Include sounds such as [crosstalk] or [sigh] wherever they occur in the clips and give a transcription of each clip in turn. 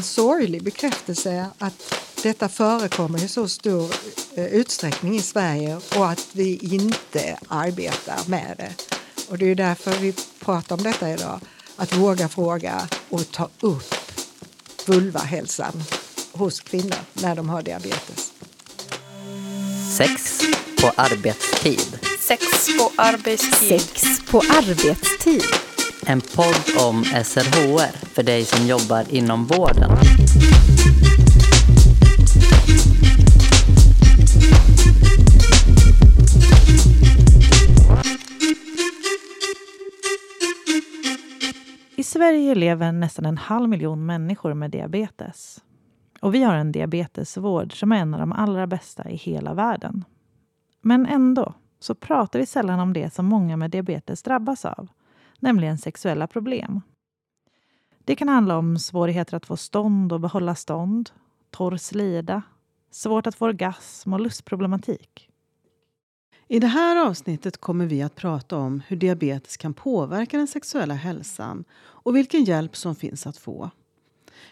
en sorglig bekräftelse att detta förekommer i så stor eh, utsträckning i Sverige och att vi inte arbetar med det. Och det är därför vi pratar om detta idag. Att våga fråga och ta upp vulvahälsan hos kvinnor när de har diabetes. Sex på arbetstid. Sex på arbetstid. Sex på arbetstid. En podd om SRHR för dig som jobbar inom vården. I Sverige lever nästan en halv miljon människor med diabetes. Och vi har en diabetesvård som är en av de allra bästa i hela världen. Men ändå så pratar vi sällan om det som många med diabetes drabbas av, nämligen sexuella problem. Det kan handla om svårigheter att få stånd och behålla stånd, torr slida, svårt att få orgasm och lustproblematik. I det här avsnittet kommer vi att prata om hur diabetes kan påverka den sexuella hälsan och vilken hjälp som finns att få.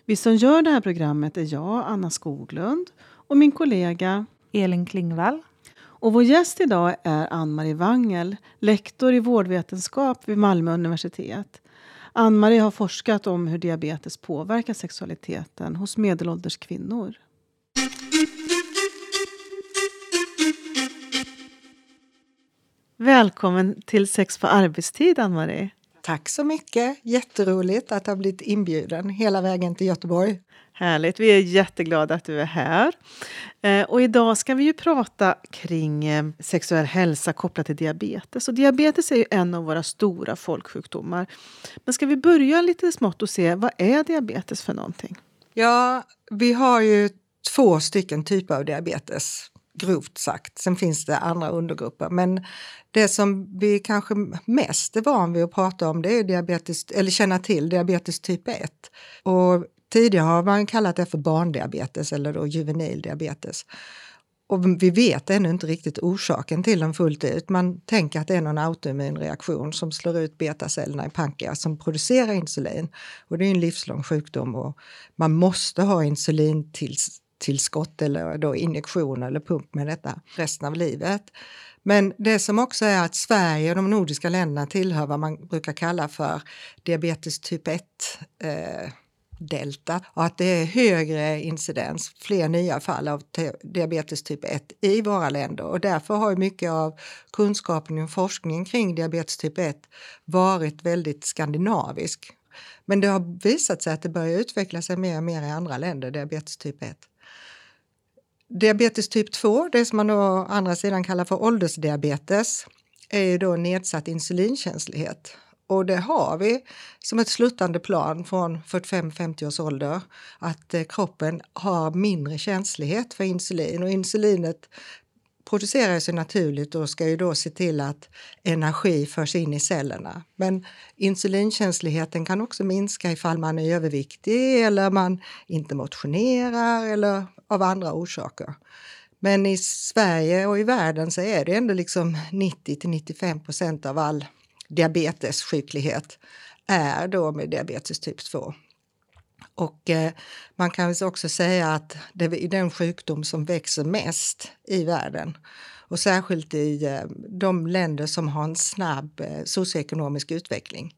Vi som gör det här programmet är jag, Anna Skoglund, och min kollega Elin Klingvall. Och vår gäst idag är Ann-Marie Wangel, lektor i vårdvetenskap vid Malmö universitet. Ann-Marie har forskat om hur diabetes påverkar sexualiteten hos medelålders kvinnor. Välkommen till Sex på arbetstid, Ann-Marie. Tack så mycket. Jätteroligt att ha blivit inbjuden hela vägen till Göteborg. Härligt. Vi är jätteglada att du är här. Eh, och idag ska vi ju prata kring eh, sexuell hälsa kopplat till diabetes. Och diabetes är ju en av våra stora folksjukdomar. Men ska vi börja lite smått och se vad är diabetes för någonting? Ja, vi har ju två stycken typer av diabetes grovt sagt. Sen finns det andra undergrupper. Men det som vi kanske mest är van vid att prata om det är diabetes, eller känna till diabetes typ 1. Och tidigare har man kallat det för barndiabetes eller då juvenil diabetes. Och vi vet ännu inte riktigt orsaken till den fullt ut. Man tänker att det är någon autoimmun reaktion som slår ut betacellerna i pankreas som producerar insulin. Och det är en livslång sjukdom och man måste ha insulin tillskott eller då injektion eller pump med detta resten av livet. Men det som också är att Sverige och de nordiska länderna tillhör vad man brukar kalla för diabetes typ 1 eh, delta och att det är högre incidens, fler nya fall av diabetes typ 1 i våra länder och därför har mycket av kunskapen och forskningen kring diabetes typ 1 varit väldigt skandinavisk. Men det har visat sig att det börjar utveckla sig mer och mer i andra länder, diabetes typ 1. Diabetes typ 2, det som man å andra sidan kallar för åldersdiabetes, är ju då nedsatt insulinkänslighet. Och det har vi som ett sluttande plan från 45-50 års ålder, att eh, kroppen har mindre känslighet för insulin och insulinet produceras sig naturligt och ska ju då se till att energi förs in i cellerna. Men insulinkänsligheten kan också minska ifall man är överviktig eller man inte motionerar eller av andra orsaker. Men i Sverige och i världen så är det ändå liksom 90 till 95 procent av all diabetessjuklighet är då med diabetes typ 2. Och eh, man kan också säga att det är den sjukdom som växer mest i världen. Och särskilt i eh, de länder som har en snabb eh, socioekonomisk utveckling.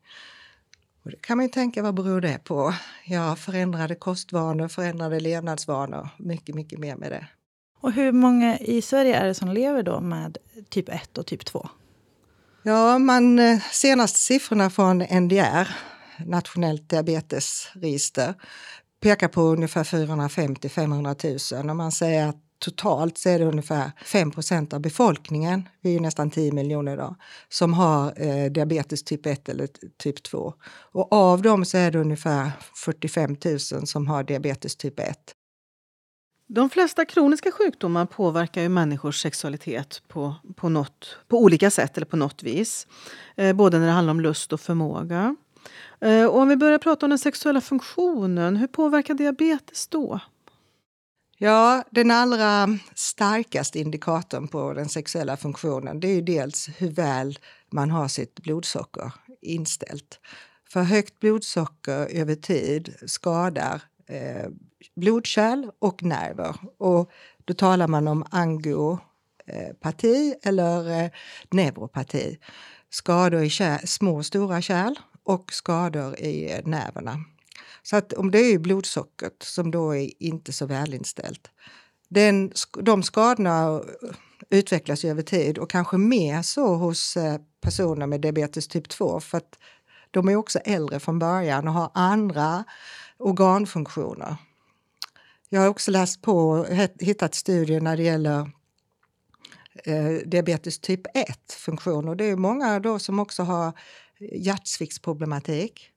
Och det kan man ju tänka, vad beror det på? Ja, förändrade kostvanor, förändrade levnadsvanor, mycket, mycket mer med det. Och hur många i Sverige är det som lever då med typ 1 och typ 2? Ja, man, eh, senaste siffrorna från NDR, Nationellt diabetesregister, pekar på ungefär 450-500 000 och man säger att totalt så är det ungefär 5% av befolkningen, vi är ju nästan 10 miljoner idag, som har eh, diabetes typ 1 eller typ 2. Och av dem så är det ungefär 45 000 som har diabetes typ 1. De flesta kroniska sjukdomar påverkar ju människors sexualitet på, på, något, på olika sätt eller på något vis. Eh, både när det handlar om lust och förmåga. Eh, och om vi börjar prata om den sexuella funktionen, hur påverkar diabetes då? Ja, den allra starkaste indikatorn på den sexuella funktionen det är ju dels hur väl man har sitt blodsocker inställt. För högt blodsocker över tid skadar eh, blodkärl och nerver. Och då talar man om angiopati eller eh, neuropati. Skador i kärl, små och stora kärl och skador i eh, nerverna. Så att om det är blodsockret som då är inte så välinställt. Den, de skadorna utvecklas över tid och kanske mer så hos eh, personer med diabetes typ 2 för att de är också äldre från början och har andra organfunktioner. Jag har också läst på och hittat studier när det gäller eh, diabetes typ 1-funktion och det är många då som också har hjärtsviktsproblematik.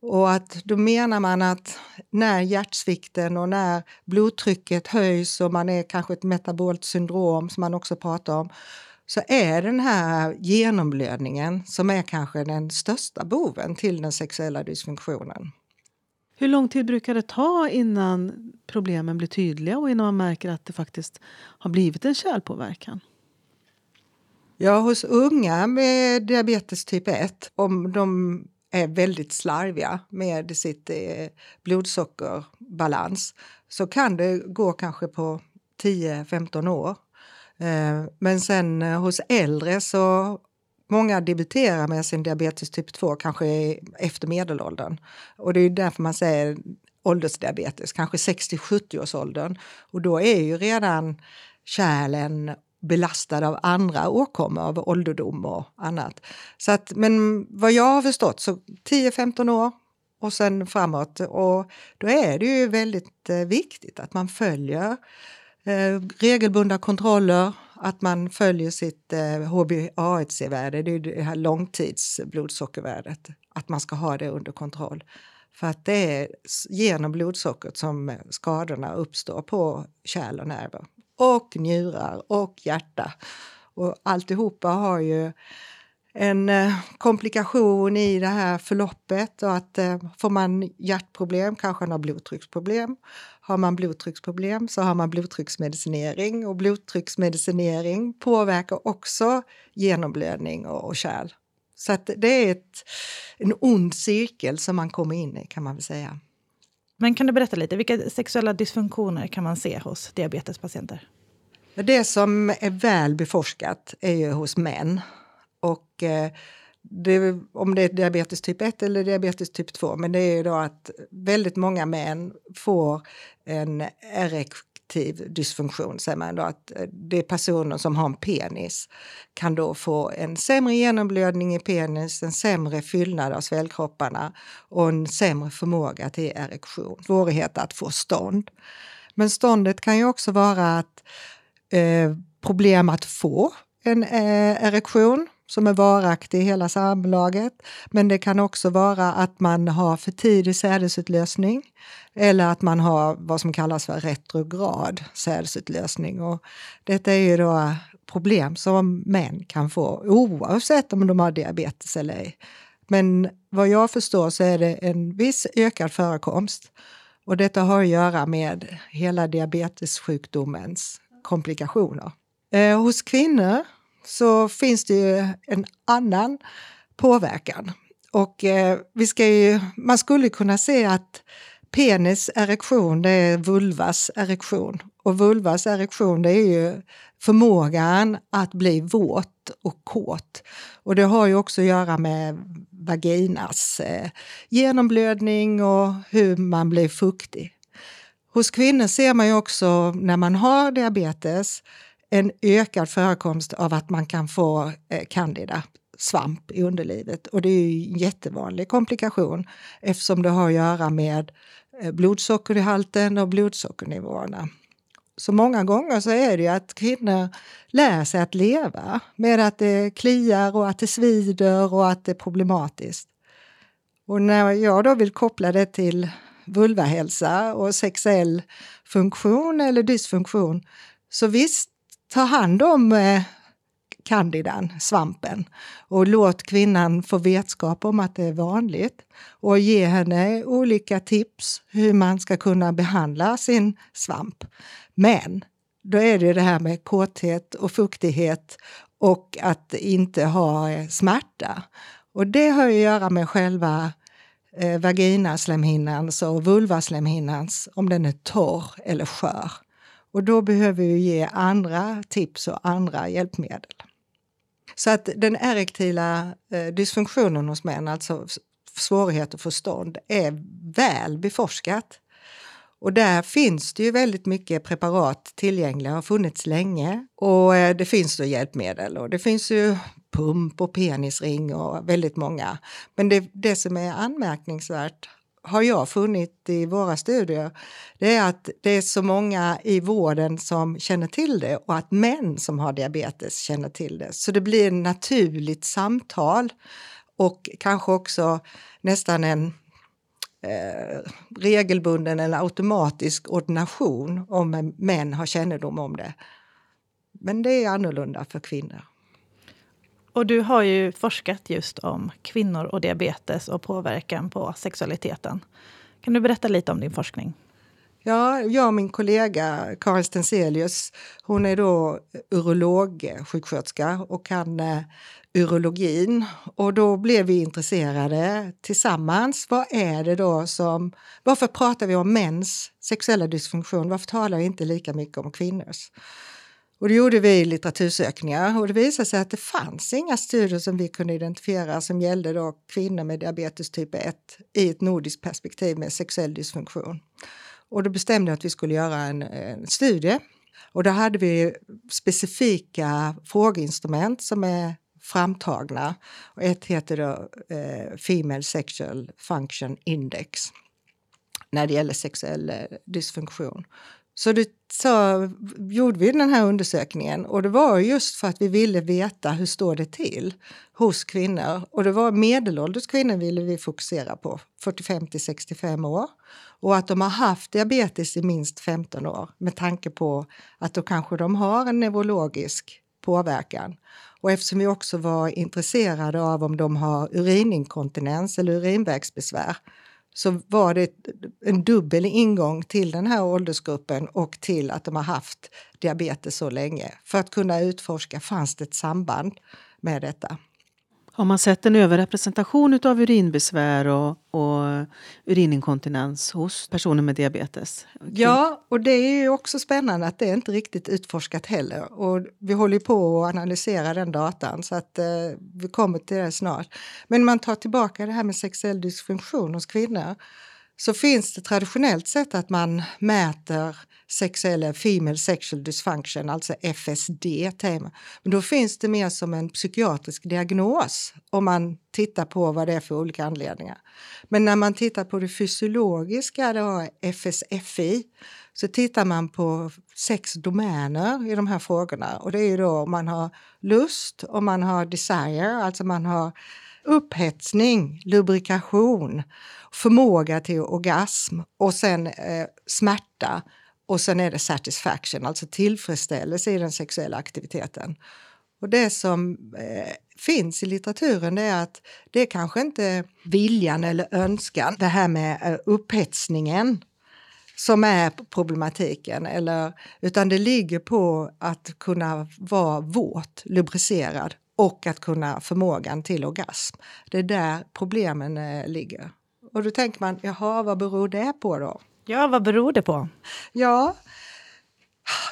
Och att då menar man att när hjärtsvikten och när blodtrycket höjs och man är kanske ett metabolt syndrom som man också pratar om, så är den här genomblödningen som är kanske den största boven till den sexuella dysfunktionen. Hur lång tid brukar det ta innan problemen blir tydliga och innan man märker att det faktiskt har blivit en kärlpåverkan? Ja, hos unga med diabetes typ 1, om de är väldigt slarviga med sitt eh, blodsockerbalans så kan det gå kanske på 10-15 år. Eh, men sen eh, hos äldre så Många debuterar med sin diabetes typ 2 kanske efter medelåldern. Och det är därför man säger åldersdiabetes, kanske 60-70 års åldern. Och då är ju redan kärlen belastad av andra åkommor, av ålderdom och annat. Så att, men vad jag har förstått så 10-15 år och sen framåt. Och då är det ju väldigt eh, viktigt att man följer eh, regelbundna kontroller, att man följer sitt eh, HbA1c-värde, det är det här långtidsblodsockervärdet, att man ska ha det under kontroll. För att det är genom blodsockret som skadorna uppstår på kärl och nerver och njurar och hjärta. Och alltihopa har ju en eh, komplikation i det här förloppet och att eh, får man hjärtproblem kanske man har blodtrycksproblem. Har man blodtrycksproblem så har man blodtrycksmedicinering och blodtrycksmedicinering påverkar också genomblödning och, och kärl. Så att det är ett, en ond cirkel som man kommer in i kan man väl säga. Men kan du berätta lite, vilka sexuella dysfunktioner kan man se hos diabetespatienter? Det som är väl beforskat är ju hos män. Och eh, det, om det är diabetes typ 1 eller diabetes typ 2, men det är ju då att väldigt många män får en erektiv dysfunktion, säger man då, att eh, det är personer som har en penis kan då få en sämre genomblödning i penis, en sämre fyllnad av svällkropparna och en sämre förmåga till erektion, svårighet att få stånd. Men ståndet kan ju också vara att eh, problem att få en eh, erektion som är varaktig i hela samlaget. Men det kan också vara att man har för tidig sädesutlösning eller att man har vad som kallas för retrograd sädesutlösning. Och detta är ju då problem som män kan få oavsett om de har diabetes eller ej. Men vad jag förstår så är det en viss ökad förekomst och detta har att göra med hela diabetessjukdomens komplikationer. Eh, hos kvinnor så finns det ju en annan påverkan. Och eh, vi ska ju, man skulle kunna se att penis erektion, det är vulvas erektion. Och vulvas erektion, det är ju förmågan att bli våt och kåt. Och det har ju också att göra med vaginas eh, genomblödning och hur man blir fuktig. Hos kvinnor ser man ju också när man har diabetes en ökad förekomst av att man kan få eh, candida, svamp i underlivet. Och det är ju en jättevanlig komplikation eftersom det har att göra med eh, blodsockerhalten och blodsockernivåerna. Så många gånger så är det ju att kvinnor lär sig att leva med att det kliar och att det svider och att det är problematiskt. Och när jag då vill koppla det till vulvahälsa och sexuell funktion eller dysfunktion så visst, ta hand om eh, candidan, svampen, och låt kvinnan få vetskap om att det är vanligt och ge henne olika tips hur man ska kunna behandla sin svamp. Men då är det det här med kåthet och fuktighet och att inte ha eh, smärta. Och det har att göra med själva eh, vaginaslemhinnans och vulvaslemhinnans, om den är torr eller skör. Och då behöver vi ge andra tips och andra hjälpmedel. Så att den erektila eh, dysfunktionen hos män, alltså svårighet att få stånd, är väl beforskat. Och där finns det ju väldigt mycket preparat tillgängliga, har funnits länge. Och eh, det finns då hjälpmedel och det finns ju pump och penisring och väldigt många. Men det, det som är anmärkningsvärt har jag funnit i våra studier, det är att det är så många i vården som känner till det och att män som har diabetes känner till det. Så det blir ett naturligt samtal och kanske också nästan en eh, regelbunden eller automatisk ordination om män har kännedom om det. Men det är annorlunda för kvinnor. Och du har ju forskat just om kvinnor och diabetes och påverkan på sexualiteten. Kan du berätta lite om din forskning? Ja, jag och min kollega Karin Stenselius, hon är då urologsjuksköterska och kan eh, urologin. Och då blev vi intresserade tillsammans. Vad är det då som... Varför pratar vi om mäns sexuella dysfunktion? Varför talar vi inte lika mycket om kvinnors? Och då gjorde vi litteratursökningar och det visade sig att det fanns inga studier som vi kunde identifiera som gällde då kvinnor med diabetes typ 1 i ett nordiskt perspektiv med sexuell dysfunktion. Och då bestämde jag att vi skulle göra en, en studie. Och då hade vi specifika frågeinstrument som är framtagna. Och ett heter då eh, Female Sexual Function Index när det gäller sexuell eh, dysfunktion. Så, det, så gjorde vi den här undersökningen och det var just för att vi ville veta hur står det till hos kvinnor. Och det var medelålders kvinnor ville vi fokusera på, 45 till 65 år. Och att de har haft diabetes i minst 15 år med tanke på att då kanske de har en neurologisk påverkan. Och eftersom vi också var intresserade av om de har urininkontinens eller urinvägsbesvär så var det en dubbel ingång till den här åldersgruppen och till att de har haft diabetes så länge. För att kunna utforska fanns det ett samband med detta. Har man sett en överrepresentation av urinbesvär och, och urininkontinens hos personer med diabetes? Ja, och det är ju också spännande att det är inte riktigt utforskat heller. Och vi håller på att analysera den datan så att eh, vi kommer till det snart. Men man tar tillbaka det här med sexuell dysfunktion hos kvinnor så finns det traditionellt sett att man mäter sexuell female sexual dysfunction, alltså FSD. Tema. Men då finns det mer som en psykiatrisk diagnos om man tittar på vad det är för olika anledningar. Men när man tittar på det fysiologiska, då FSFI, så tittar man på sex domäner i de här frågorna. Och det är ju då om man har lust, om man har desire, alltså man har upphetsning, lubrikation, förmåga till orgasm och sen eh, smärta och sen är det satisfaction, alltså tillfredsställelse i den sexuella aktiviteten. Och det som eh, finns i litteraturen är att det är kanske inte viljan eller önskan, det här med eh, upphetsningen som är problematiken, eller, utan det ligger på att kunna vara våt, lubricerad och att kunna förmågan till orgasm. Det är där problemen eh, ligger. Och då tänker man, jaha, vad beror det på då? Ja, vad beror det på? Ja,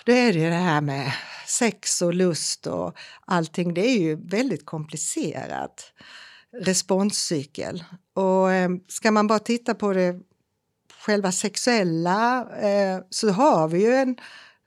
då är det ju det här med sex och lust och allting. Det är ju väldigt komplicerat responscykel. Och eh, ska man bara titta på det själva sexuella eh, så har vi ju en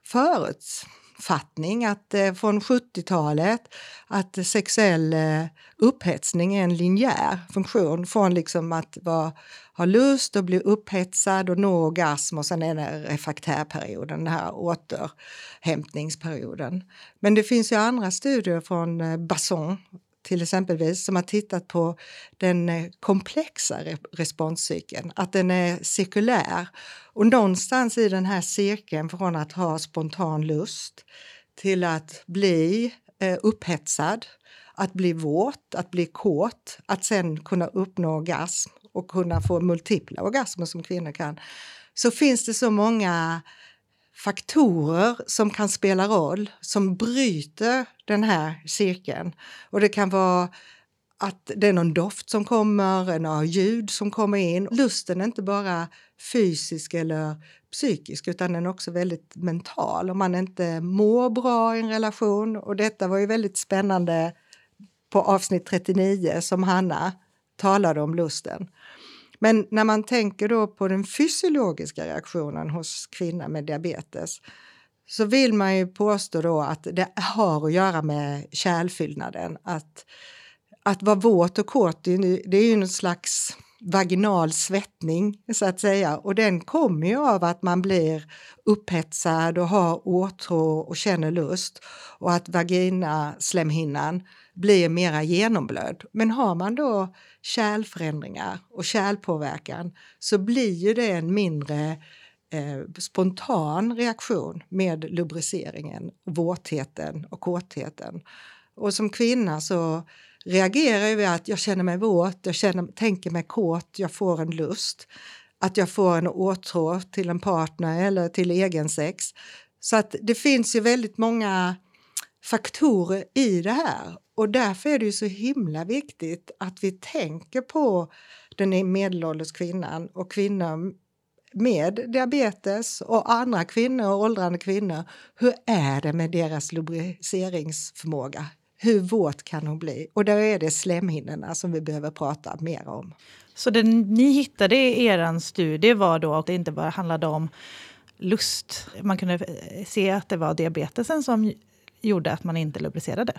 förut uppfattning att eh, från 70-talet att sexuell eh, upphetsning är en linjär funktion från liksom att vara, ha lust och bli upphetsad och nå orgasm och sen är det refraktärperioden, den här återhämtningsperioden. Men det finns ju andra studier från eh, Basson till exempelvis som har tittat på den eh, komplexa responscykeln, att den är cirkulär. Och någonstans i den här cirkeln från att ha spontan lust till att bli eh, upphetsad, att bli våt, att bli kåt, att sen kunna uppnå orgasm och kunna få multipla orgasmer som kvinnor kan, så finns det så många faktorer som kan spela roll, som bryter den här cirkeln. Och det kan vara att det är någon doft som kommer, några ljud som kommer in. Lusten är inte bara fysisk eller psykisk utan den är också väldigt mental om man inte mår bra i en relation. Och detta var ju väldigt spännande på avsnitt 39 som Hanna talade om lusten. Men när man tänker då på den fysiologiska reaktionen hos kvinnor med diabetes så vill man ju påstå då att det har att göra med kärlfyllnaden. Att, att vara våt och kåt, det är ju något slags vaginal svettning så att säga och den kommer ju av att man blir upphetsad och har åtrå och känner lust och att vagina slemhinnan blir mera genomblödd. Men har man då kärlförändringar och kärlpåverkan så blir ju det en mindre eh, spontan reaktion med lubriceringen, våtheten och kåtheten. Och som kvinna så reagerar jag att jag känner mig våt, jag känner, tänker mig kåt, jag får en lust. Att jag får en åtrå till en partner eller till egen sex. Så att det finns ju väldigt många faktorer i det här och därför är det ju så himla viktigt att vi tänker på den medelålders kvinnan och kvinnor med diabetes och andra kvinnor, och åldrande kvinnor. Hur är det med deras lubriceringsförmåga? Hur våt kan hon bli? Och där är det slemhinnorna som vi behöver prata mer om. Så det ni hittade i er studie var då att det inte bara handlade om lust. Man kunde se att det var diabetesen som gjorde att man inte lubricerade?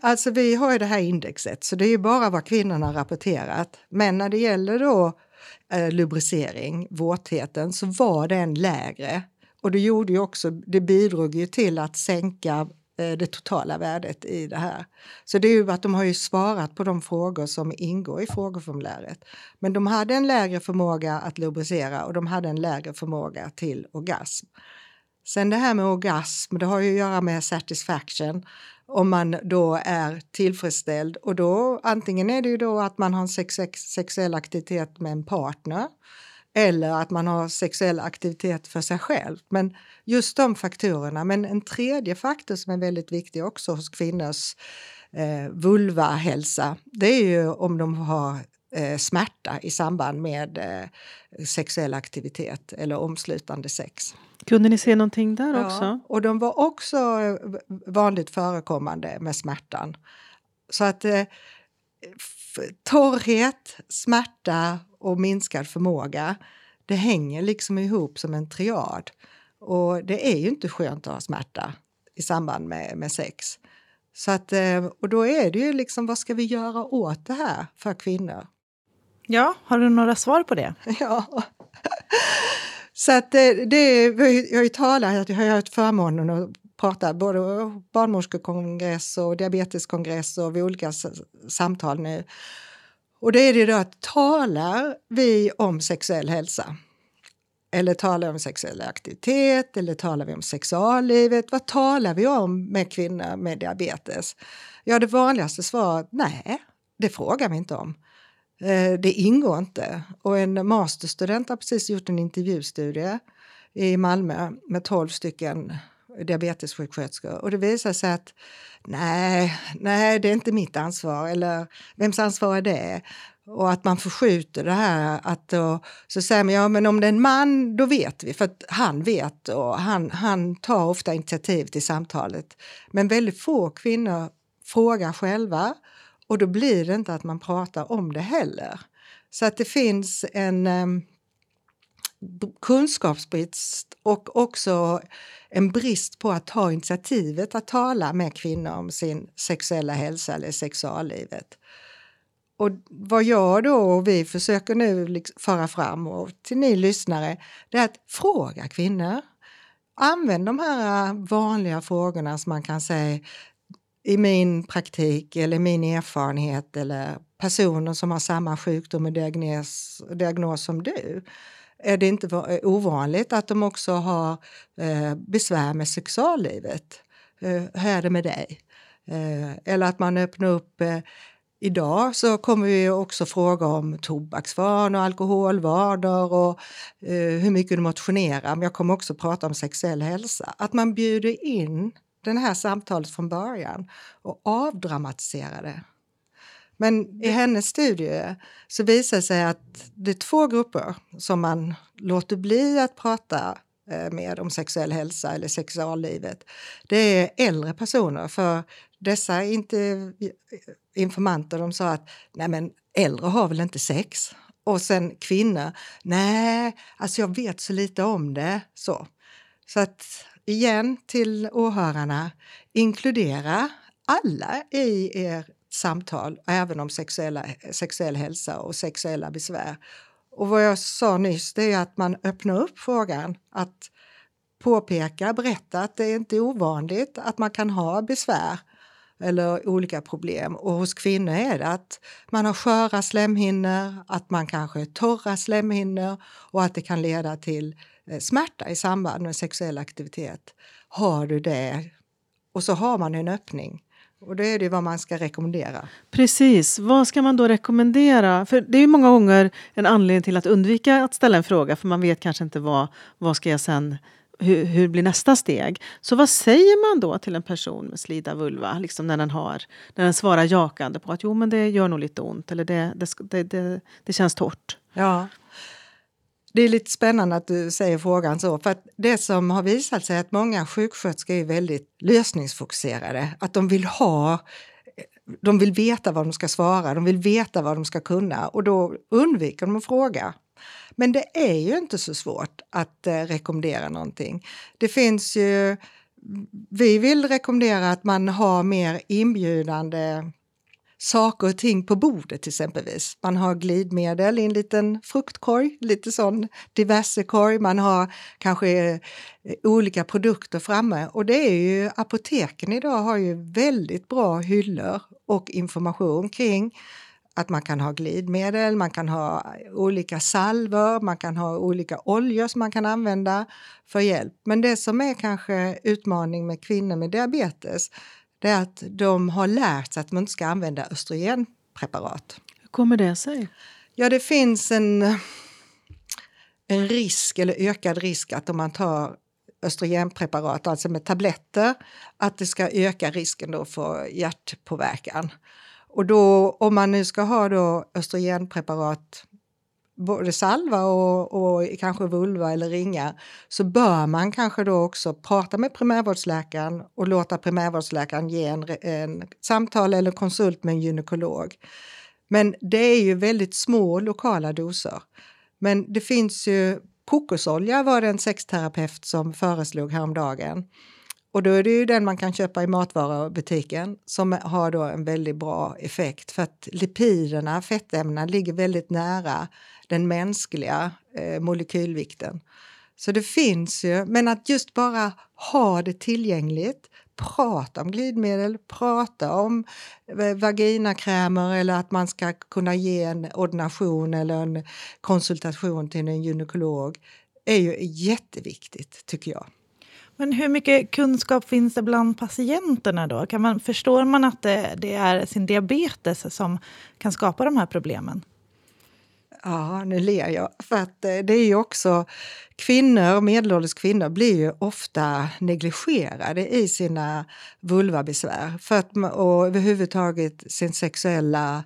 Alltså vi har ju det här indexet så det är ju bara vad kvinnorna har rapporterat. Men när det gäller då eh, lubricering, våtheten, så var den lägre. Och det, gjorde ju också, det bidrog ju till att sänka eh, Eh, det totala värdet i det här. Så det är ju att de har ju svarat på de frågor som ingår i frågeformuläret. Men de hade en lägre förmåga att lubricera och de hade en lägre förmåga till orgasm. Sen det här med orgasm, det har ju att göra med satisfaction om man då är tillfredsställd. Och då antingen är det ju då att man har en sex sexuell aktivitet med en partner eller att man har sexuell aktivitet för sig själv. Men just de faktorerna. Men en tredje faktor som är väldigt viktig också hos kvinnors eh, vulvahälsa, det är ju om de har eh, smärta i samband med eh, sexuell aktivitet eller omslutande sex. Kunde ni se någonting där ja, också? Och de var också eh, vanligt förekommande med smärtan. Så att eh, torrhet, smärta och minskad förmåga, det hänger liksom ihop som en triad. Och det är ju inte skönt att ha smärta i samband med, med sex. Så att, eh, och då är det ju liksom, vad ska vi göra åt det här för kvinnor? Ja, har du några svar på det? [laughs] Ja. Så att det, det, jag har ju talat, jag har haft förmånen att pratar både barnmorskekongress och diabeteskongress och vid olika samtal nu. Och då är det då att talar vi om sexuell hälsa eller talar vi om sexuell aktivitet eller talar vi om sexuallivet? Vad talar vi om med kvinnor med diabetes? Ja, det vanligaste svaret nej, det frågar vi inte om. Eh, det ingår inte. Och en masterstudent har precis gjort en intervjustudie i Malmö med 12 stycken diabetessjuksköterskor och det visar sig att nej, nej, det är inte mitt ansvar eller vems ansvar är det? Och att man förskjuter det här att då, så säger man ja men om det är en man då vet vi för att han vet och han, han tar ofta initiativ till samtalet. Men väldigt få kvinnor frågar själva och då blir det inte att man pratar om det heller. Så att det finns en um, kunskapsbrist och också en brist på att ta initiativet att tala med kvinnor om sin sexuella hälsa eller sexuallivet. Och vad jag då och vi försöker nu liksom föra fram och till ni lyssnare, det är att fråga kvinnor. Använd de här äh, vanliga frågorna som man kan säga i min praktik eller min erfarenhet eller personer som har samma sjukdom och diagnos, diagnos som du är det inte eh, ovanligt att de också har eh, besvär med sexuallivet. Eh, hur är det med dig? Eh, eller att man öppnar upp eh, Idag så kommer vi också fråga om tobaksvanor, alkoholvanor och eh, hur mycket du motionerar. Men jag kommer också prata om sexuell hälsa. Att man bjuder in det här samtalet från början och avdramatisera det. Men i hennes studie så visar det sig att det är två grupper som man låter bli att prata eh, med om sexuell hälsa eller sexuallivet. Det är äldre personer, för dessa inte informanter de sa att nej men äldre har väl inte sex? Och sen kvinnor, nej, alltså jag vet så lite om det. Så, så att igen till åhörarna, inkludera alla i er samtal, även om sexuella, sexuell hälsa och sexuella besvär. Och vad jag sa nyss, det är att man öppnar upp frågan, att påpeka, berätta att det är inte ovanligt att man kan ha besvär eller olika problem. Och hos kvinnor är det att man har sköra slemhinnor, att man kanske har torra slemhinnor och att det kan leda till eh, smärta i samband med sexuell aktivitet. Har du det? Och så har man en öppning. Och då är det vad man ska rekommendera. Precis. Vad ska man då rekommendera? För Det är många gånger en anledning till att undvika att ställa en fråga för man vet kanske inte vad, vad ska jag sen hur, hur, blir nästa steg? Så vad säger man då till en person med slida vulva liksom när, den har, när den svarar jakande på att jo men det gör nog lite ont eller det, det, det, det känns torrt? Ja, det är lite spännande att du säger frågan så. För att det som har visat sig är att många sjuksköterskor är väldigt lösningsfokuserade. Att de vill ha de vill veta vad de ska svara, de vill veta vad de ska kunna och då undviker de att fråga. Men det är ju inte så svårt att eh, rekommendera någonting. Det finns ju... Vi vill rekommendera att man har mer inbjudande saker och ting på bordet exempelvis. Man har glidmedel i en liten fruktkorg, lite sån diverse korg. Man har kanske eh, olika produkter framme och det är ju apoteken idag har ju väldigt bra hyllor och information kring att man kan ha glidmedel, man kan ha olika salver, man kan ha olika oljor som man kan använda för hjälp. Men det som är kanske utmaning med kvinnor med diabetes det är att de har lärt sig att man inte ska använda östrogenpreparat. Hur kommer det sig? Ja, det finns en, en risk eller ökad risk att om man tar östrogenpreparat, alltså med tabletter, att det ska öka risken då för hjärtpåverkan. Och då, om man nu ska ha då östrogenpreparat både salva och, och kanske vulva eller ringa så bör man kanske då också prata med primärvårdsläkaren och låta primärvårdsläkaren ge en, en samtal eller konsult med en gynekolog. Men det är ju väldigt små lokala doser. Men det finns ju kokosolja var det en sexterapeut som föreslog häromdagen. Och då är det ju den man kan köpa i matvarubutiken som har då en väldigt bra effekt för att lipiderna, fettämnena, ligger väldigt nära den mänskliga eh, molekylvikten. Så det finns ju, men att just bara ha det tillgängligt, prata om glidmedel, prata om eh, vaginakrämer eller att man ska kunna ge en ordination eller en konsultation till en gynekolog är ju jätteviktigt tycker jag. Men hur mycket kunskap finns det bland patienterna då? Kan man, förstår man att det, det är sin diabetes som kan skapa de här problemen? Ja, nu ler jag. För att eh, det är ju också kvinnor, medelålders kvinnor blir ju ofta negligerade i sina vulvabesvär för att, och överhuvudtaget sin sexuella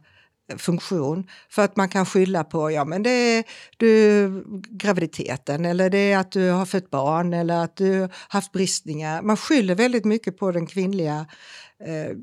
funktion för att man kan skylla på ja, men det är du, graviditeten eller det är att du har fött barn eller att du haft bristningar. Man skyller väldigt mycket på den kvinnliga eh,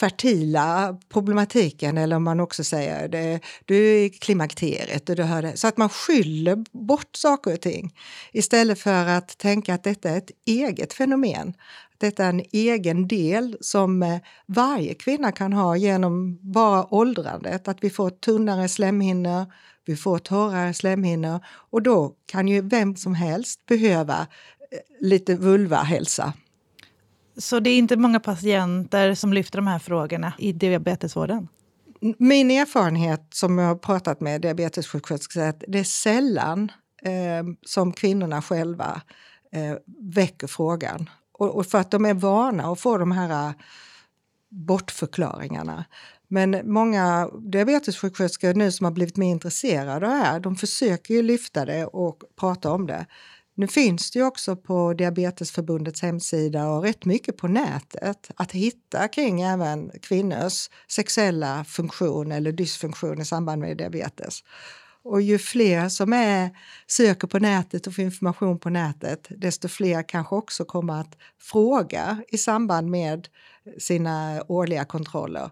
fertila problematiken eller om man också säger det, du är i klimakteriet och du hör det. Så att man skyller bort saker och ting istället för att tänka att detta är ett eget fenomen. Detta är en egen del som eh, varje kvinna kan ha genom bara åldrandet, att vi får tunnare slemhinnor, vi får torrare slemhinnor och då kan ju vem som helst behöva eh, lite vulvahälsa. Så det är inte många patienter som lyfter de här frågorna i diabetesvården? Min erfarenhet som jag har pratat med diabetessjuksköterskor är att det är sällan eh, som kvinnorna själva eh, väcker frågan. Och, och, för att de är vana att få de här äh, bortförklaringarna. Men många diabetessjuksköterskor nu som har blivit mer intresserade av det här, de försöker ju lyfta det och prata om det. Nu finns det ju också på Diabetesförbundets hemsida och rätt mycket på nätet att hitta kring även kvinnors sexuella funktion eller dysfunktion i samband med diabetes. Och ju fler som är, söker på nätet och får information på nätet, desto fler kanske också kommer att fråga i samband med sina årliga kontroller.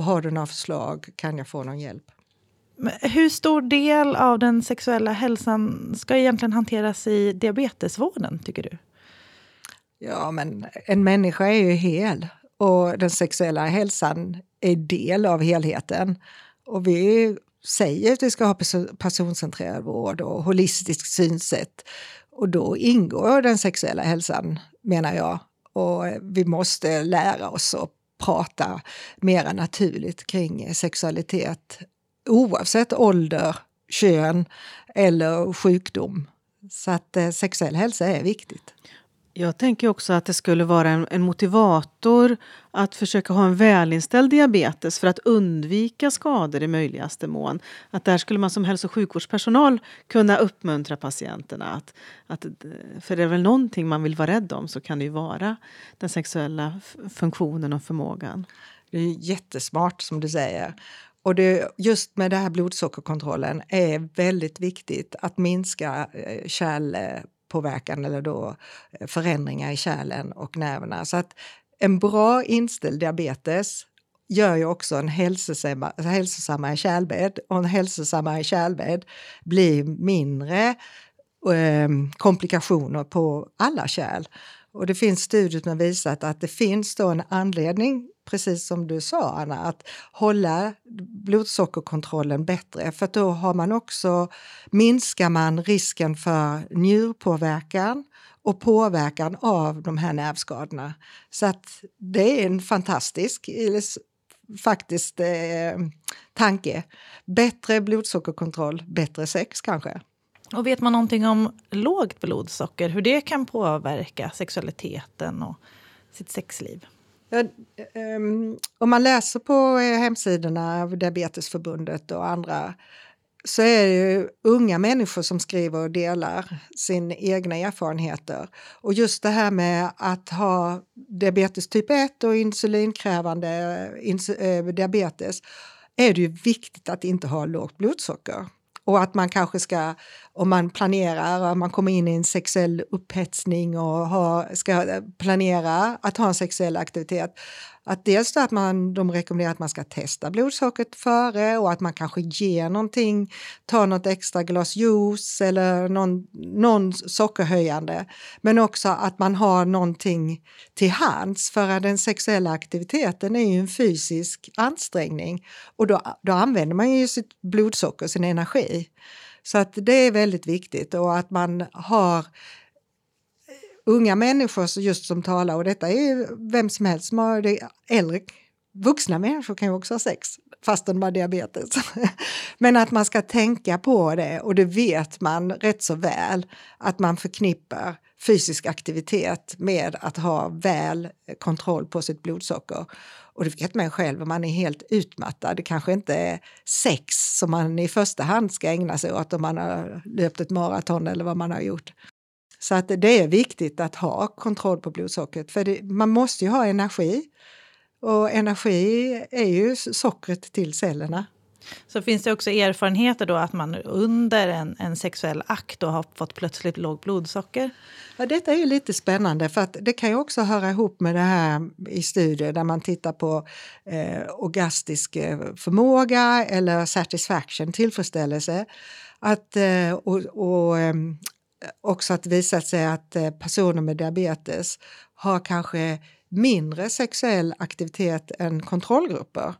Har du några förslag? Kan jag få någon hjälp? Hur stor del av den sexuella hälsan ska egentligen hanteras i diabetesvården, tycker du? Ja, men en människa är ju hel och den sexuella hälsan är del av helheten. Och vi säger att vi ska ha personcentrerad vård och holistiskt synsätt. Och då ingår den sexuella hälsan, menar jag. Och vi måste lära oss att prata mer naturligt kring sexualitet oavsett ålder, kön eller sjukdom. Så att eh, sexuell hälsa är viktigt. Jag tänker också att det skulle vara en, en, motivator att försöka ha en välinställd diabetes för att undvika skador i möjligaste mån. Att där skulle man som hälso och sjukvårdspersonal kunna uppmuntra patienterna. Att, att, för det är väl någonting man vill vara rädd om så kan det ju vara den sexuella funktionen och förmågan. Det är jättesmart som du säger. Och det, just med det här blodsockerkontrollen är väldigt viktigt att minska eh, kärl eh, kärlpåverkan eller då eh, förändringar i kärlen och nerverna. Så att en bra inställd diabetes gör ju också en hälsosammare kärlbädd och en hälsosammare kärlbädd blir mindre eh, komplikationer på alla kärl. Och det finns studier som har visat att det finns då en anledning, precis som du sa Anna, att hålla blodsockerkontrollen bättre för då har man också, minskar man risken för njurpåverkan och påverkan av de här nervskadorna. Så att det är en fantastisk faktiskt eh, tanke. Bättre blodsockerkontroll, bättre sex kanske. Och vet man någonting om lågt blodsocker, hur det kan påverka sexualiteten och sitt sexliv? Ja, um, om man läser på eh, hemsidorna av Diabetesförbundet och andra så är det ju unga människor som skriver och delar sina egna erfarenheter. Och just det här med att ha diabetes typ 1 och insulinkrävande eh, ins äh, eh, diabetes är det ju viktigt att inte ha lågt blodsocker. Och att man kanske ska, om man planerar, om man kommer in i en sexuell upphetsning och har, ska planera att ha en sexuell aktivitet, att dels att man, de rekommenderar att man ska testa blodsockret före och att man kanske ger någonting, tar något extra glas juice eller någon, någon sockerhöjande. Men också att man har någonting till hands för att den sexuella aktiviteten är ju en fysisk ansträngning och då, då använder man ju sitt blodsocker, sin energi. Så att det är väldigt viktigt och att man har unga människor just som talar och detta är ju vem som helst som har det, äldre vuxna människor kan ju också ha sex fastän de har diabetes. [laughs] Men att man ska tänka på det och det vet man rätt så väl att man förknippar fysisk aktivitet med att ha väl kontroll på sitt blodsocker. Och det vet man själv, om man är helt utmattad. Det kanske inte är sex som man i första hand ska ägna sig åt om man har löpt ett maraton eller vad man har gjort. Så att det är viktigt att ha kontroll på blodsockret för det, man måste ju ha energi. Och energi är ju sockret till cellerna. Så finns det också erfarenheter då att man under en, en sexuell akt då har fått plötsligt lågt blodsocker? Ja, detta är ju lite spännande för att det kan ju också höra ihop med det här i studier där man tittar på eh, orgastisk eh, förmåga eller satisfaction, tillfredsställelse. Att, eh, och, och ehm, också att visat sig att eh, personer med diabetes har kanske mindre sexuell aktivitet än kontrollgrupper.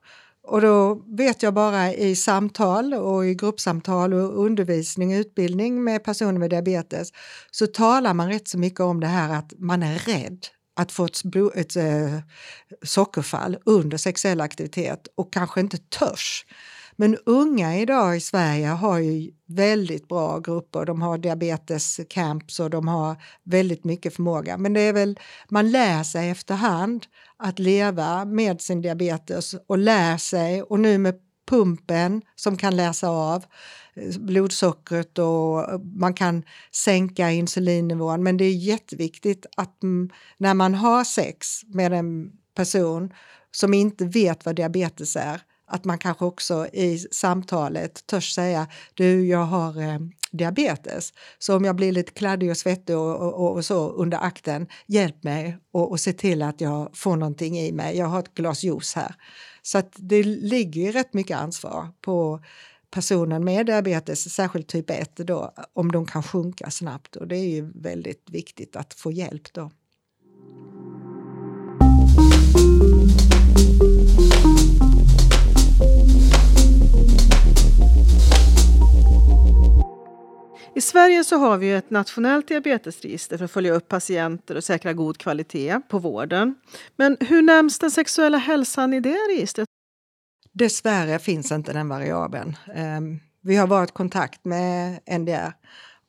Och då vet jag bara i samtal och i gruppsamtal och undervisning och utbildning med personer med diabetes så talar man rätt så mycket om det här att man är rädd att få ett, ett äh, sockerfall under sexuell aktivitet och kanske inte törs. Men unga idag i Sverige har ju väldigt bra grupper. De har diabetescamps och de har väldigt mycket förmåga. Men det är väl, man lär sig efterhand att leva med sin diabetes och lär sig och nu med pumpen som kan läsa av eh, blodsockret och eh, man kan sänka insulinnivån. Men det är jätteviktigt att när man har sex med en person som inte vet vad diabetes är, att man kanske också i samtalet törs säga du, jag har eh, diabetes. Så om jag blir lite kladdig och svettig och, och, och så under akten, hjälp mig och, och se till att jag får någonting i mig. Jag har ett glas juice här. Så att det ligger ju rätt mycket ansvar på personen med diabetes, särskilt typ 1, då, om de kan sjunka snabbt. Och det är ju väldigt viktigt att få hjälp då. I Sverige så har vi ett nationellt diabetesregister för att följa upp patienter och säkra god kvalitet på vården. Men hur nämns den sexuella hälsan i det registret? Dessvärre finns inte den variabeln. Ehm, vi har varit i kontakt med NDR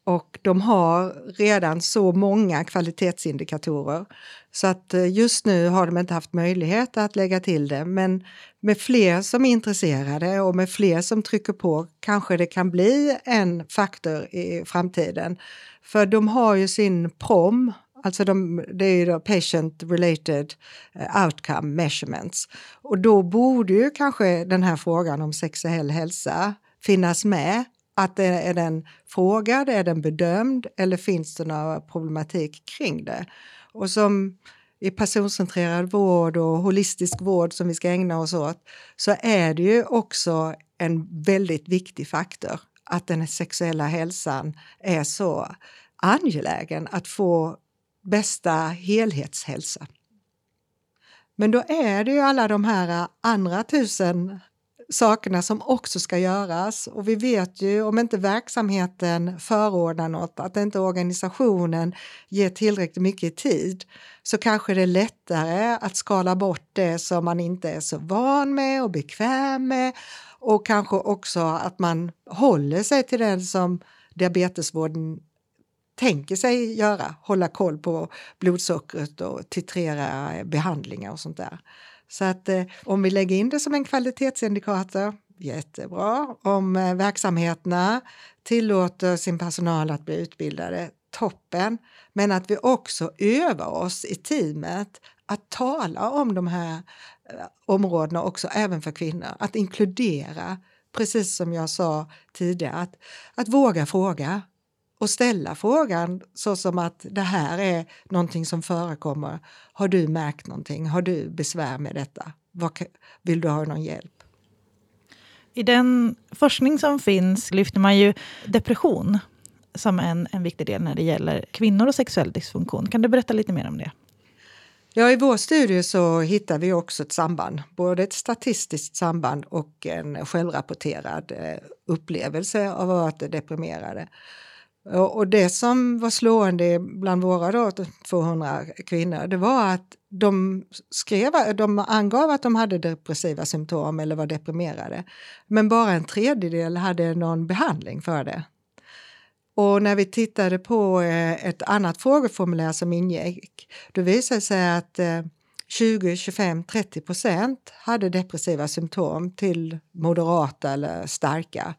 och de har redan så många kvalitetsindikatorer så att eh, just nu har de inte haft möjlighet att lägga till det. Men med fler som är intresserade och med fler som trycker på kanske det kan bli en faktor i framtiden. För de har ju sin PROM, alltså de, det är ju patient related eh, outcome measurements. Och då borde ju kanske den här frågan om sexuell hälsa finnas med att det är den frågad, är den bedömd eller finns det några problematik kring det? Och som i personcentrerad vård och holistisk vård som vi ska ägna oss åt så är det ju också en väldigt viktig faktor att den sexuella hälsan är så angelägen att få bästa helhetshälsa. Men då är det ju alla de här andra tusen sakerna som också ska göras. Och vi vet ju om inte verksamheten förordnar något, att inte organisationen ger tillräckligt mycket tid, så kanske det är lättare att skala bort det som man inte är så van med och bekväm med. Och kanske också att man håller sig till det som diabetesvården tänker sig göra, hålla koll på blodsockret och titrera behandlingar och sånt där. Så att eh, om vi lägger in det som en kvalitetsindikator, jättebra. Om eh, verksamheterna tillåter sin personal att bli utbildade, toppen. Men att vi också övar oss i teamet att tala om de här eh, områdena också även för kvinnor. Att inkludera, precis som jag sa tidigare, att, att våga fråga och ställa frågan så som att det här är någonting som förekommer. Har du märkt någonting? Har du besvär med detta? Vill du ha någon hjälp? I den forskning som finns lyfter man ju depression som en, en viktig del när det gäller kvinnor och sexuell dysfunktion. Kan du berätta lite mer om det? Ja, I vår studie så hittar vi också ett samband, både ett statistiskt samband och en självrapporterad eh, upplevelse av att vara deprimerade. Och det som var slående bland våra då, 200 kvinnor, det var att de, skrev, de angav att de hade depressiva symptom eller var deprimerade. Men bara en tredjedel hade någon behandling för det. Och när vi tittade på eh, ett annat frågeformulär som ingick, då visade det sig att eh, 20, 25, 30 procent hade depressiva symptom till moderata eller starka.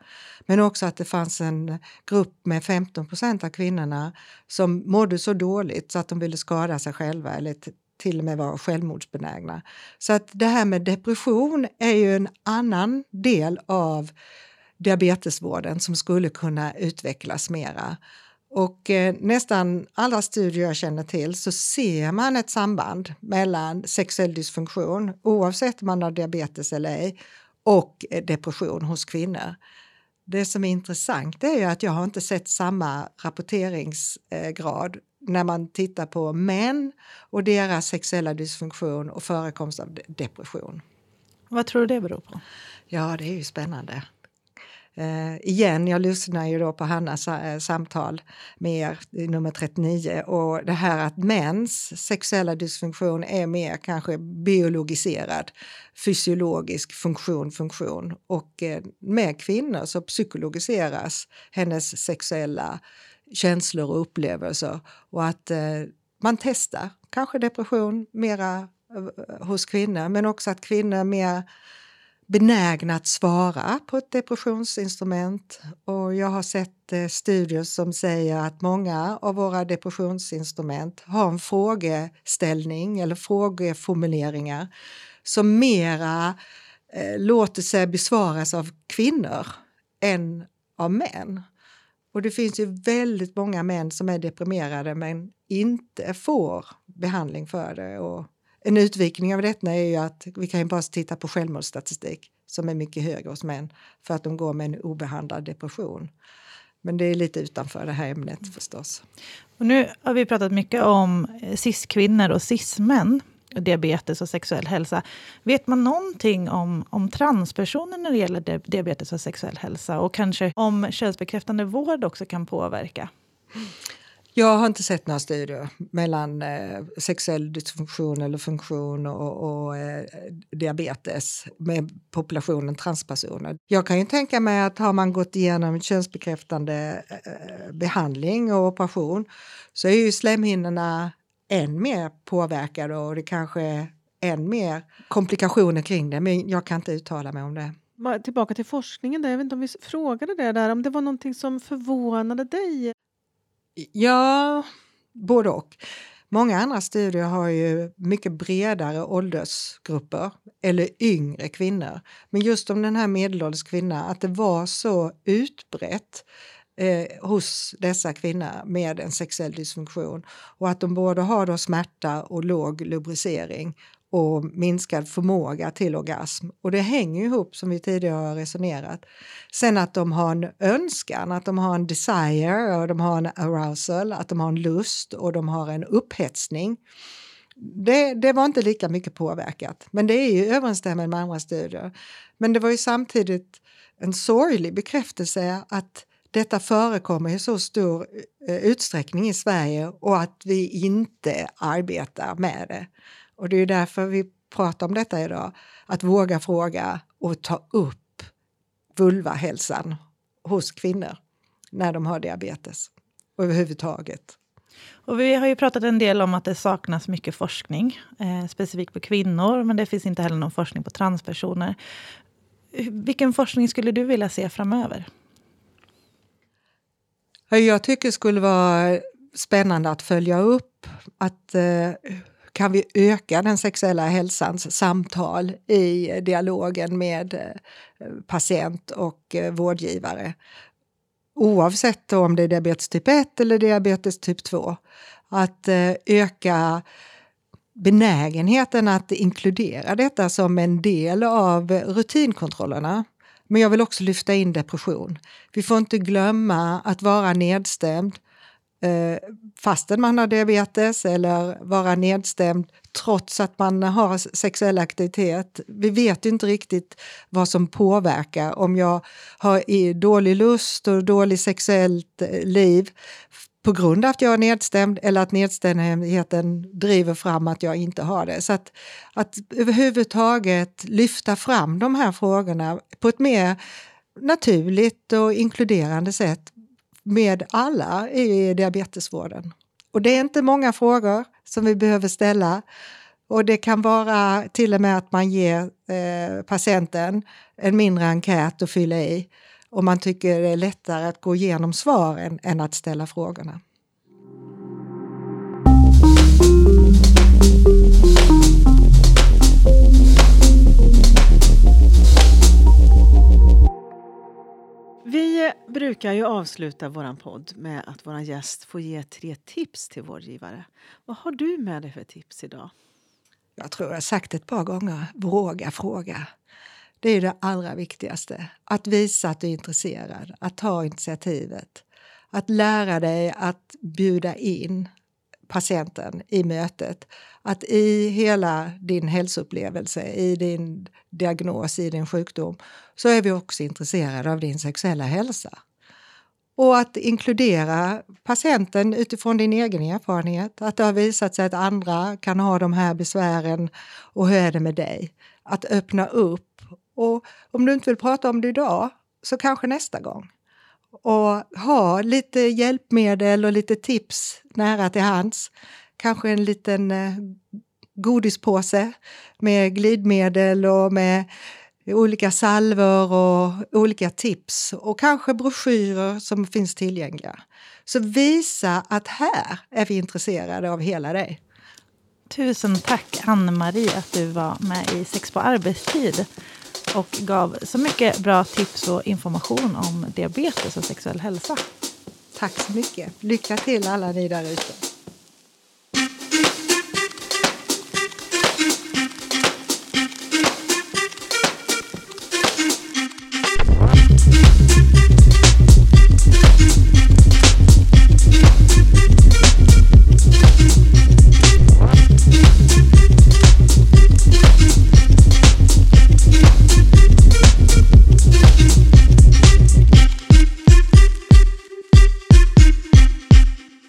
Men också att det fanns en grupp med 15 procent av kvinnorna som mådde så dåligt så att de ville skada sig själva eller till och med var självmordsbenägna. Så att det här med depression är ju en annan del av diabetesvården som skulle kunna utvecklas mera. Och eh, nästan alla studier jag känner till så ser man ett samband mellan sexuell dysfunktion, oavsett om man har diabetes eller ej, och eh, depression hos kvinnor. Det som är intressant är att jag har inte sett samma rapporteringsgrad när man tittar på män och deras sexuella dysfunktion och förekomst av depression. Vad tror du det beror på? Ja, det är ju spännande. Eh, igen, jag lyssnar ju då på Hannas eh, samtal med er, nummer 39, och det här att mäns sexuella dysfunktion är mer kanske biologiserad, fysiologisk funktion, funktion. Och eh, med kvinnor så psykologiseras hennes sexuella känslor och upplevelser och att eh, man testar kanske depression mera eh, hos kvinnor, men också att kvinnor mer benägna att svara på ett depressionsinstrument. Och jag har sett eh, studier som säger att många av våra depressionsinstrument har en frågeställning eller frågeformuleringar som mera eh, låter sig besvaras av kvinnor än av män. Och det finns ju väldigt många män som är deprimerade men inte får behandling för det. Och en utvikning av detta är ju att vi kan ju bara titta på självmordsstatistik som är mycket högre hos män för att de går med en obehandlad depression. Men det är lite utanför det här ämnet förstås. Och nu har vi pratat mycket om cis-kvinnor och cis-män diabetes och sexuell hälsa. Vet man någonting om, om transpersoner när det gäller diabetes och sexuell hälsa? Och kanske om könsbekräftande vård också kan påverka? Jag har inte sett några studier mellan eh, sexuell dysfunktion eller funktion och, och eh, diabetes med populationen transpersoner. Jag kan ju tänka mig att har man gått igenom könsbekräftande eh, behandling och operation så är ju slemhinnorna än mer påverkade och det kanske är än mer komplikationer kring det. Men jag kan inte uttala mig om det. Tillbaka till forskningen. Där. Jag vet inte om vi frågade det där, om det var någonting som förvånade dig? Ja, både och. Många andra studier har ju mycket bredare åldersgrupper eller yngre kvinnor. Men just om den här medelålders kvinnan, att det var så utbrett eh, hos dessa kvinnor med en sexuell dysfunktion och att de både har då smärta och låg lubricering och minskad förmåga till orgasm. Och det hänger ihop som vi tidigare har resonerat. Sen att de har en önskan, att de har en desire och de har en arousal, att de har en lust och de har en upphetsning. Det, det var inte lika mycket påverkat, men det är ju överensstämmande med andra studier. Men det var ju samtidigt en sorglig bekräftelse att detta förekommer i så stor eh, utsträckning i Sverige och att vi inte arbetar med det. Och det är därför vi pratar om detta idag. Att våga fråga och ta upp vulvahälsan hos kvinnor när de har diabetes överhuvudtaget. Och vi har ju pratat en del om att det saknas mycket forskning, eh, specifikt på kvinnor, men det finns inte heller någon forskning på transpersoner. Vilken forskning skulle du vilja se framöver? Jag tycker det skulle vara spännande att följa upp att eh, kan vi öka den sexuella hälsans samtal i dialogen med eh, patient och eh, vårdgivare. Oavsett om det är diabetes typ 1 eller diabetes typ 2. Att eh, öka benägenheten att inkludera detta som en del av rutinkontrollerna. Men jag vill också lyfta in depression. Vi får inte glömma att vara nedstämd eh, fastän man har diabetes eller vara nedstämd trots att man har sexuell aktivitet. Vi vet inte riktigt vad som påverkar om jag har dålig lust och dåligt sexuellt eh, liv på grund av att jag är nedstämd eller att nedstämdheten driver fram att jag inte har det. Så att, att överhuvudtaget lyfta fram de här frågorna på ett mer naturligt och inkluderande sätt med alla i diabetesvården. Och det är inte många frågor som vi behöver ställa. Och det kan vara till och med att man ger eh, patienten en mindre enkät att fylla i och man tycker det är lättare att gå igenom svaren än att ställa frågorna. Vi brukar ju avsluta vår podd med att vår gäst får ge tre tips till vårdgivare. Vad har du med dig för tips idag? Jag tror jag har sagt ett par gånger, våga fråga. Det är det allra viktigaste. Att visa att du är intresserad, att ta initiativet. Att lära dig att bjuda in patienten i mötet. Att i hela din hälsoupplevelse, i din diagnos, i din sjukdom så är vi också intresserade av din sexuella hälsa. Och att inkludera patienten utifrån din egen erfarenhet. Att det har visat sig att andra kan ha de här besvären och hur är det med dig? Att öppna upp och om du inte vill prata om det idag, så kanske nästa gång. Och ha lite hjälpmedel och lite tips nära till hands. Kanske en liten eh, godispåse med glidmedel och med olika salver och olika tips och kanske broschyrer som finns tillgängliga. Så visa att här är vi intresserade av hela dig. Tusen tack Anne-Marie att du var med i Sex på arbetstid och gav så mycket bra tips och information om diabetes och sexuell hälsa. Tack så mycket. Lycka till alla ni där ute.